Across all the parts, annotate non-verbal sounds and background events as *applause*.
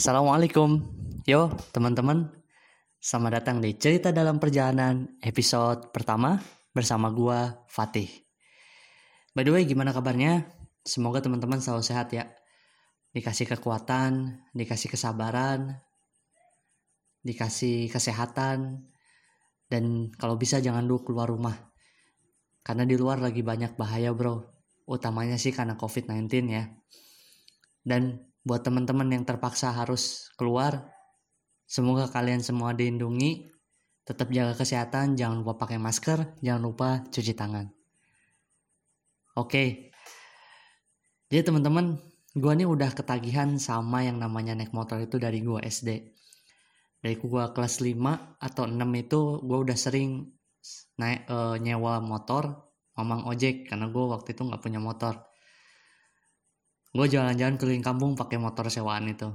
Assalamualaikum. Yo, teman-teman. Selamat datang di Cerita dalam Perjalanan episode pertama bersama gua Fatih. By the way, gimana kabarnya? Semoga teman-teman selalu sehat ya. Dikasih kekuatan, dikasih kesabaran, dikasih kesehatan, dan kalau bisa jangan dulu keluar rumah. Karena di luar lagi banyak bahaya bro. Utamanya sih karena COVID-19 ya. Dan buat teman-teman yang terpaksa harus keluar, semoga kalian semua dilindungi. Tetap jaga kesehatan, jangan lupa pakai masker, jangan lupa cuci tangan. Oke. Jadi teman-teman, gua nih udah ketagihan sama yang namanya naik motor itu dari gua SD. Dari gua kelas 5 atau 6 itu gua udah sering naik e, nyewa motor mamang ojek karena gua waktu itu nggak punya motor gue jalan-jalan keliling kampung pakai motor sewaan itu.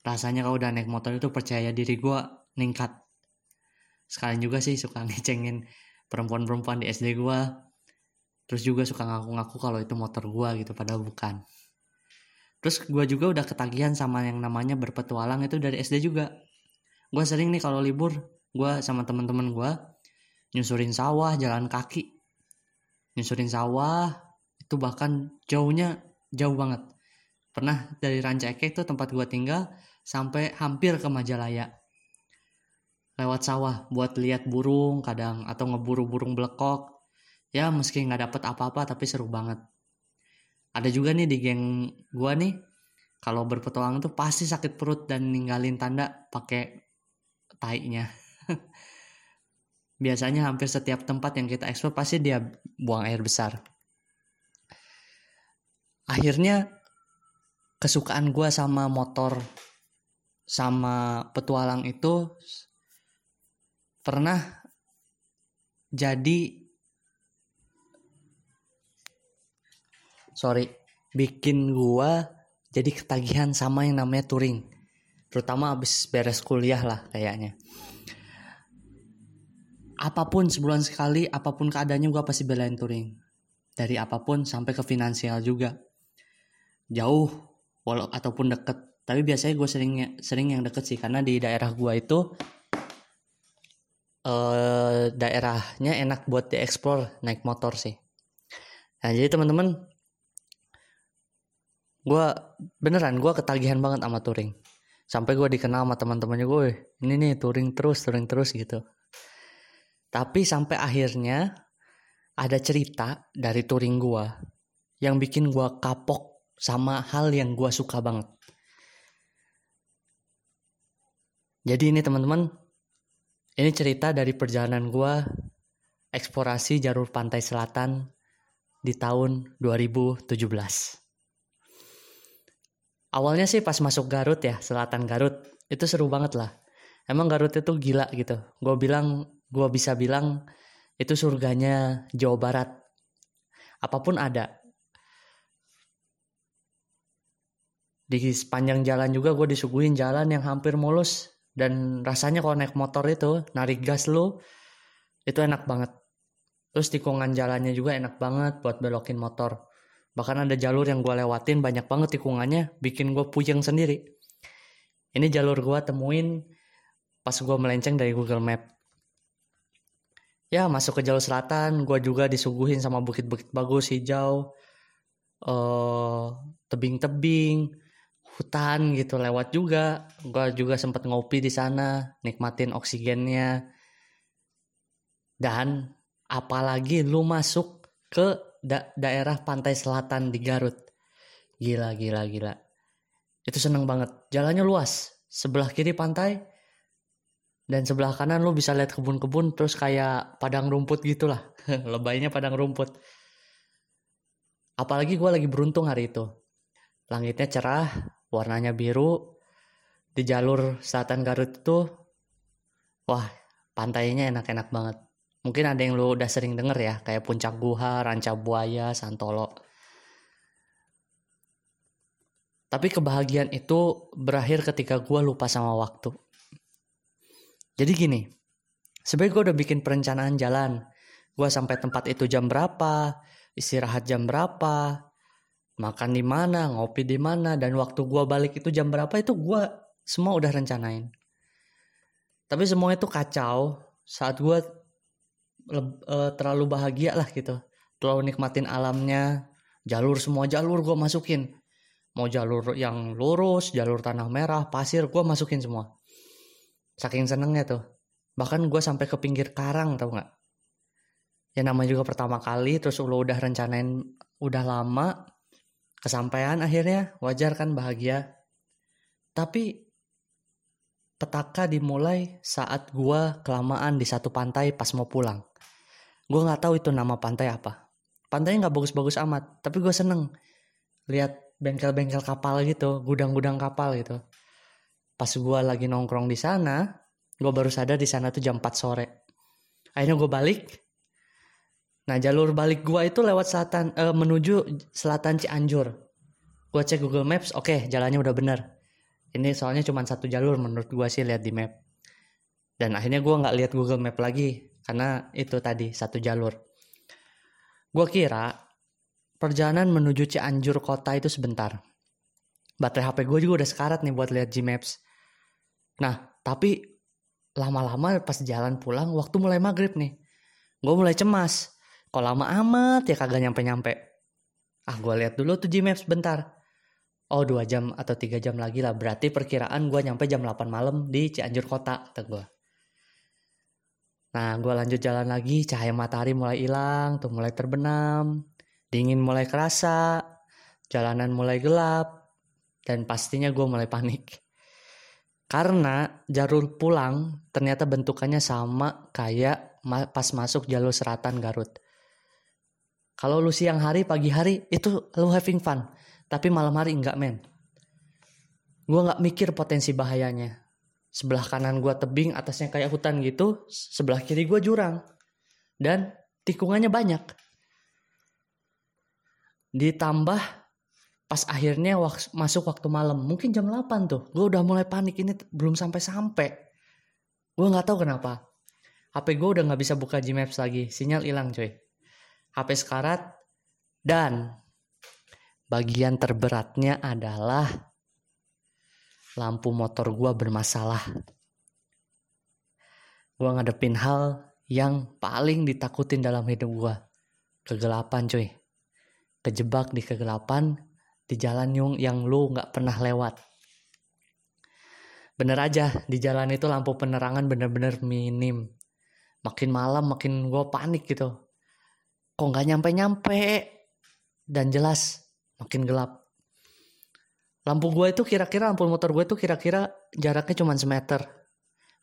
Rasanya kalau udah naik motor itu percaya diri gue ningkat. Sekalian juga sih suka *laughs* ngecengin perempuan-perempuan di SD gue terus juga suka ngaku-ngaku kalau itu motor gue gitu padahal bukan. Terus gue juga udah ketagihan sama yang namanya berpetualang itu dari SD juga. Gue sering nih kalau libur gue sama temen-temen gue nyusurin sawah jalan kaki. Nyusurin sawah itu bahkan jauhnya jauh banget. Pernah dari Rancaikek itu tempat gua tinggal sampai hampir ke Majalaya. Lewat sawah buat lihat burung kadang atau ngeburu burung belekok. Ya meski nggak dapet apa-apa tapi seru banget. Ada juga nih di geng gua nih kalau berpetualang tuh pasti sakit perut dan ninggalin tanda pakai tainya *laughs* biasanya hampir setiap tempat yang kita ekspor pasti dia buang air besar akhirnya kesukaan gue sama motor sama petualang itu pernah jadi sorry bikin gue jadi ketagihan sama yang namanya touring. Terutama abis beres kuliah lah kayaknya. Apa pun sebulan sekali apa pun keadaannya gue pasti belain touring. Dari apa pun sampai ke finansial juga jauh walau ataupun deket. Tapi biasanya gue sering sering yang deket sih karena di daerah gue itu eh, daerahnya enak buat dieksplor naik motor sih. Nah jadi teman-teman gue beneran gue ketagihan banget sama touring. Sampai gue dikenal sama teman-temannya gue ini nih touring terus touring terus gitu. Tapi sampai akhirnya ada cerita dari touring gua yang bikin gua kapok sama hal yang gua suka banget. Jadi ini teman-teman, ini cerita dari perjalanan gua eksplorasi jalur pantai selatan di tahun 2017. Awalnya sih pas masuk Garut ya, selatan Garut, itu seru banget lah. Emang Garut itu gila gitu. Gue bilang gue bisa bilang itu surganya Jawa Barat. Apa pun ada. Di sepanjang jalan juga gue disuguhin jalan yang hampir mulus. Dan rasanya kalau naik motor itu, narik gas lu, itu enak banget. Terus tikungan jalannya juga enak banget buat belokin motor. Bahkan ada jalur yang gue lewatin banyak banget tikungannya, bikin gue puyeng sendiri. Ini jalur gue temuin pas gue melenceng dari Google Map ya masuk ke jalur selatan gue juga disuguhin sama bukit-bukit bagus hijau uh, tebing-tebing hutan gitu lewat juga. Gue juga sempat ngopi di sana nikmatin oksigennya. Dan apalagi lu masuk ke da daerah pantai selatan di Garut. Gila gila gila. Itu seneng banget. Jalannya luas. Sebelah kiri pantai dan sebelah kanan lo bisa lihat kebun-kebun terus kayak padang rumput gitulah. *laughs* Lebaynya padang rumput. Apalagi gue lagi beruntung hari itu. Langitnya cerah warnanya biru di jalur selatan Garut itu wah pantainya enak-enak banget. Mungkin ada yang lo udah sering denger ya kayak Puncak Guha, Ranca Buaya, Santolo. Tapi kebahagiaan itu berakhir ketika gue lupa sama waktu. Jadi gini, sebenarnya gue udah bikin perencanaan jalan. Gue sampai tempat itu jam berapa, istirahat jam berapa, makan di mana, ngopi di mana, dan waktu gue balik itu jam berapa itu gue semua udah rencanain. Tapi semua itu kacau saat gue uh, terlalu bahagia lah gitu. Terlalu nikmatin alamnya jalur semua jalur gue masukin. Mau jalur yang lurus jalur tanah merah pasir gue masukin semua. Saking senengnya tuh. Bahkan gue sampai ke pinggir karang tau nggak? Ya nama juga pertama kali terus lo udah rencanain udah lama kesampaian akhirnya wajar kan bahagia. Tapi petaka dimulai saat gue kelamaan di satu pantai pas mau pulang. Gue nggak tahu itu nama pantai apa. Pantainya nggak bagus-bagus amat tapi gue seneng lihat bengkel-bengkel kapal gitu gudang-gudang kapal gitu. Pas gue lagi nongkrong di sana gue baru sadar di sana tuh jam 4 sore. Akhirnya gue balik nah jalur balik gue itu lewat selatan uh, menuju selatan Cianjur gue cek Google Maps oke okay, jalannya udah bener ini soalnya cuma satu jalur menurut gue sih lihat di map dan akhirnya gue nggak lihat Google Map lagi karena itu tadi satu jalur Gue kira perjalanan menuju Cianjur kota itu sebentar. Baterai HP gue juga udah sekarat nih buat lihat Gmaps. Nah, tapi lama-lama pas jalan pulang waktu mulai maghrib nih. Gue mulai cemas. Kok lama amat ya kagak nyampe-nyampe. Ah gue lihat dulu tuh Gmaps bentar. Oh dua jam atau tiga jam lagi lah. Berarti perkiraan gue nyampe jam 8 malam di Cianjur kota. Kata gue. Nah, gue lanjut jalan lagi, cahaya matahari mulai hilang, tuh mulai terbenam, dingin mulai kerasa, jalanan mulai gelap, dan pastinya gue mulai panik. Karena jalur pulang ternyata bentukannya sama kayak pas masuk jalur selatan Garut. Kalau lu siang hari, pagi hari, itu lu having fun. Tapi malam hari enggak men. Gue gak mikir potensi bahayanya. Sebelah kanan gue tebing atasnya kayak hutan gitu sebelah kiri gue jurang. Dan tikungannya banyak. Ditambah pas akhirnya wak masuk waktu malam mungkin jam 8 tuh gue udah mulai panik ini belum sampai-sampai. Gue nggak tahu kenapa. HP gue udah nggak bisa buka Gmaps lagi sinyal hilang coy HP sekarat dan bagian terberatnya adalah lampu motor gue bermasalah. Gue ngadepin hal yang paling ditakutin dalam hidup gue. Kegelapan cuy. Kejebak di kegelapan di jalan yung yang lu gak pernah lewat. Bener aja, di jalan itu lampu penerangan bener-bener minim. Makin malam makin gue panik gitu. Kok gak nyampe-nyampe? Dan jelas makin gelap. Lampu gue itu kira-kira lampu motor gue itu kira-kira jaraknya cuma semeter.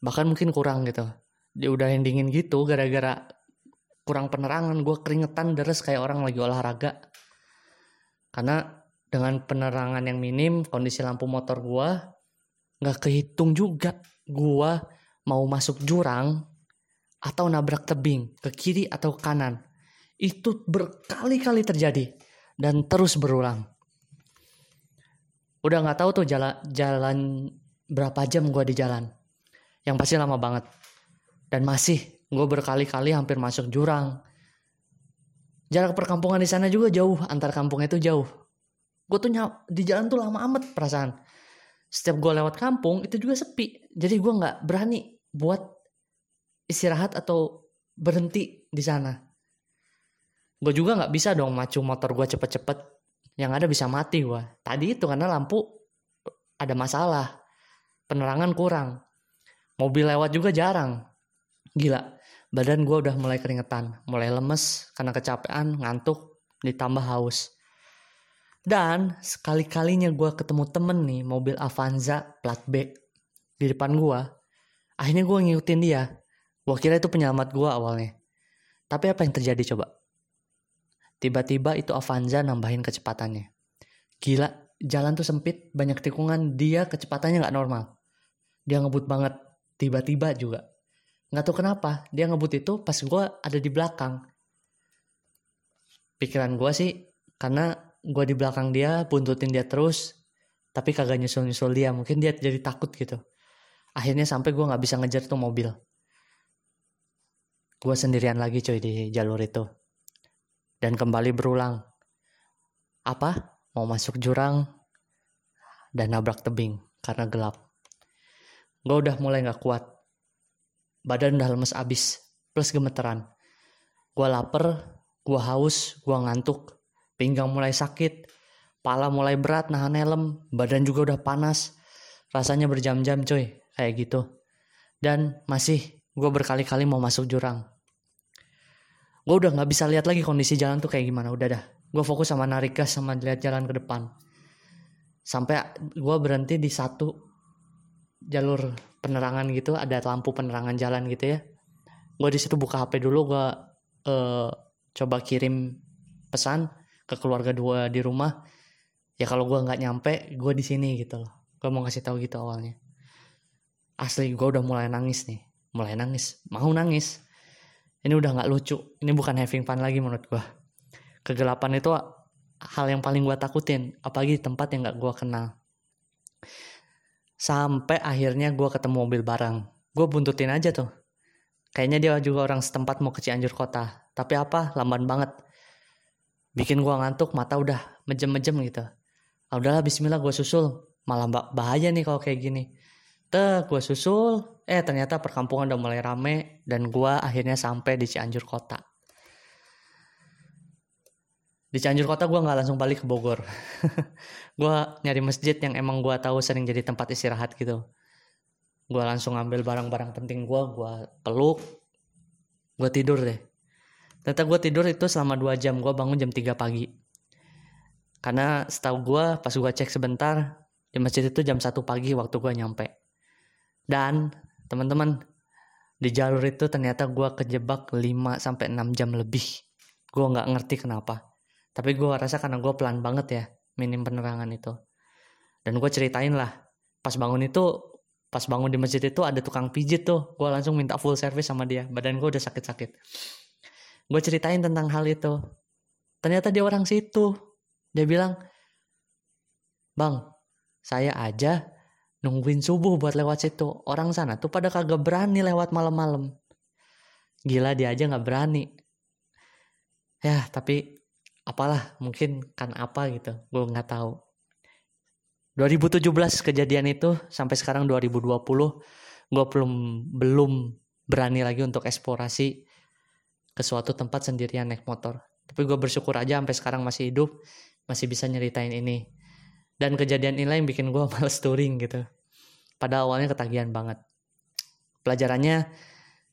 Bahkan mungkin kurang gitu. Dia udah yang dingin gitu gara-gara kurang penerangan. Gue keringetan deres kayak orang lagi olahraga. Karena dengan penerangan yang minim kondisi lampu motor gue nggak kehitung juga gue mau masuk jurang atau nabrak tebing ke kiri atau ke kanan itu berkali-kali terjadi dan terus berulang. Udah nggak tahu tuh jalan jalan berapa jam gue di jalan. Yang pasti lama banget. Dan masih gue berkali-kali hampir masuk jurang. Jarak perkampungan di sana juga jauh antar kampungnya itu jauh. Gue tuh di jalan tuh lama amat perasaan. Setiap gue lewat kampung itu juga sepi. Jadi gue nggak berani buat istirahat atau berhenti di sana gue juga nggak bisa dong macu motor gue cepet-cepet. Yang ada bisa mati gua. Tadi itu karena lampu ada masalah. Penerangan kurang. Mobil lewat juga jarang. Gila badan gua udah mulai keringetan. Mulai lemes karena kecapean ngantuk ditambah haus. Dan sekali-kalinya gua ketemu temen nih mobil Avanza plat B di depan gua. Akhirnya gua ngikutin dia. Gua kira itu penyelamat gua awalnya. Tapi apa yang terjadi coba Tiba-tiba itu Avanza nambahin kecepatannya. Gila, jalan tuh sempit, banyak tikungan, dia kecepatannya nggak normal. Dia ngebut banget, tiba-tiba juga. Nggak tahu kenapa, dia ngebut itu pas gue ada di belakang. Pikiran gue sih, karena gue di belakang dia, buntutin dia terus, tapi kagak nyusul-nyusul dia. Mungkin dia jadi takut gitu. Akhirnya sampai gue nggak bisa ngejar tuh mobil. Gue sendirian lagi coy di jalur itu dan kembali berulang. Apa? Mau masuk jurang dan nabrak tebing karena gelap. gue udah mulai gak kuat badan udah lemes abis plus gemeteran gue lapar gue haus gue ngantuk pinggang mulai sakit pala mulai berat nahan helm badan juga udah panas rasanya berjam-jam coy kayak gitu dan masih gue berkali-kali mau masuk jurang gue udah nggak bisa lihat lagi kondisi jalan tuh kayak gimana. Udah dah. Gue fokus sama narik gas sama lihat jalan ke depan. Sampai gue berhenti di satu jalur penerangan gitu ada lampu penerangan jalan gitu ya. Gue di situ buka hp dulu gue uh, coba kirim pesan ke keluarga dua di rumah. Ya kalau gue nggak nyampe gue di sini gitu loh. Gue mau kasih tahu gitu awalnya. Asli gue udah mulai nangis nih. Mulai nangis. Mau nangis ini udah nggak lucu. Ini bukan having fun lagi menurut gue kegelapan itu hal yang paling gue takutin apalagi di tempat yang nggak gue kenal. Sampai akhirnya gue ketemu mobil barang. Gue buntutin aja tuh. Kayaknya dia juga orang setempat mau ke Cianjur kota. Tapi apa? Lamban banget. Bikin gue ngantuk mata udah mejem-mejem gitu. Ah, udahlah Bismillah gue susul. Malah bahaya nih kalau kayak gini. Tuh, gue susul, eh ternyata perkampungan udah mulai rame dan gue akhirnya sampai di Cianjur kota. Di Cianjur kota gue nggak langsung balik ke Bogor. *laughs* gue nyari masjid yang emang gue tahu sering jadi tempat istirahat gitu. Gue langsung ambil barang-barang penting gue, gue peluk, gue tidur deh. Ternyata gue tidur itu selama 2 jam, gue bangun jam 3 pagi. Karena setahu gue pas gue cek sebentar, di masjid itu jam 1 pagi waktu gue nyampe dan teman-teman di jalur itu ternyata gue kejebak 5 sampai 6 jam lebih. Gue nggak ngerti kenapa. Tapi gue rasa karena gue pelan banget ya minim penerangan itu. Dan gue ceritain lah pas bangun itu pas bangun di masjid itu ada tukang pijit tuh. Gue langsung minta full service sama dia. Badan gue udah sakit-sakit. Gue ceritain tentang hal itu. Ternyata dia orang situ. Dia bilang, Bang, saya aja nungguin subuh buat lewat situ. Orang sana tuh pada kagak berani lewat malam-malam. Gila dia aja nggak berani. Ya tapi apalah mungkin kan apa gitu. Gue nggak tahu. 2017 kejadian itu sampai sekarang 2020 gue belum belum berani lagi untuk eksplorasi ke suatu tempat sendirian naik motor. Tapi gue bersyukur aja sampai sekarang masih hidup, masih bisa nyeritain ini dan kejadian inilah yang bikin gue *laughs* males touring gitu. Pada awalnya ketagihan banget. Pelajarannya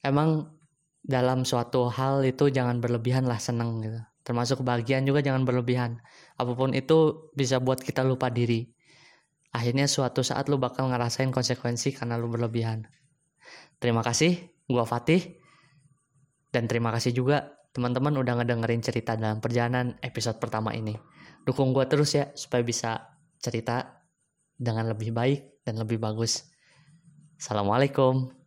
emang dalam suatu hal itu jangan berlebihan lah seneng gitu. Termasuk kebahagiaan juga jangan berlebihan. Apa pun itu bisa buat kita lupa diri. Akhirnya suatu saat lu bakal ngerasain konsekuensi karena lu berlebihan. Terima kasih gua Fatih. Dan terima kasih juga teman-teman udah ngedengerin cerita dalam perjalanan episode pertama ini. Dukung gua terus ya supaya bisa cerita dengan lebih baik dan lebih bagus. Assalamualaikum.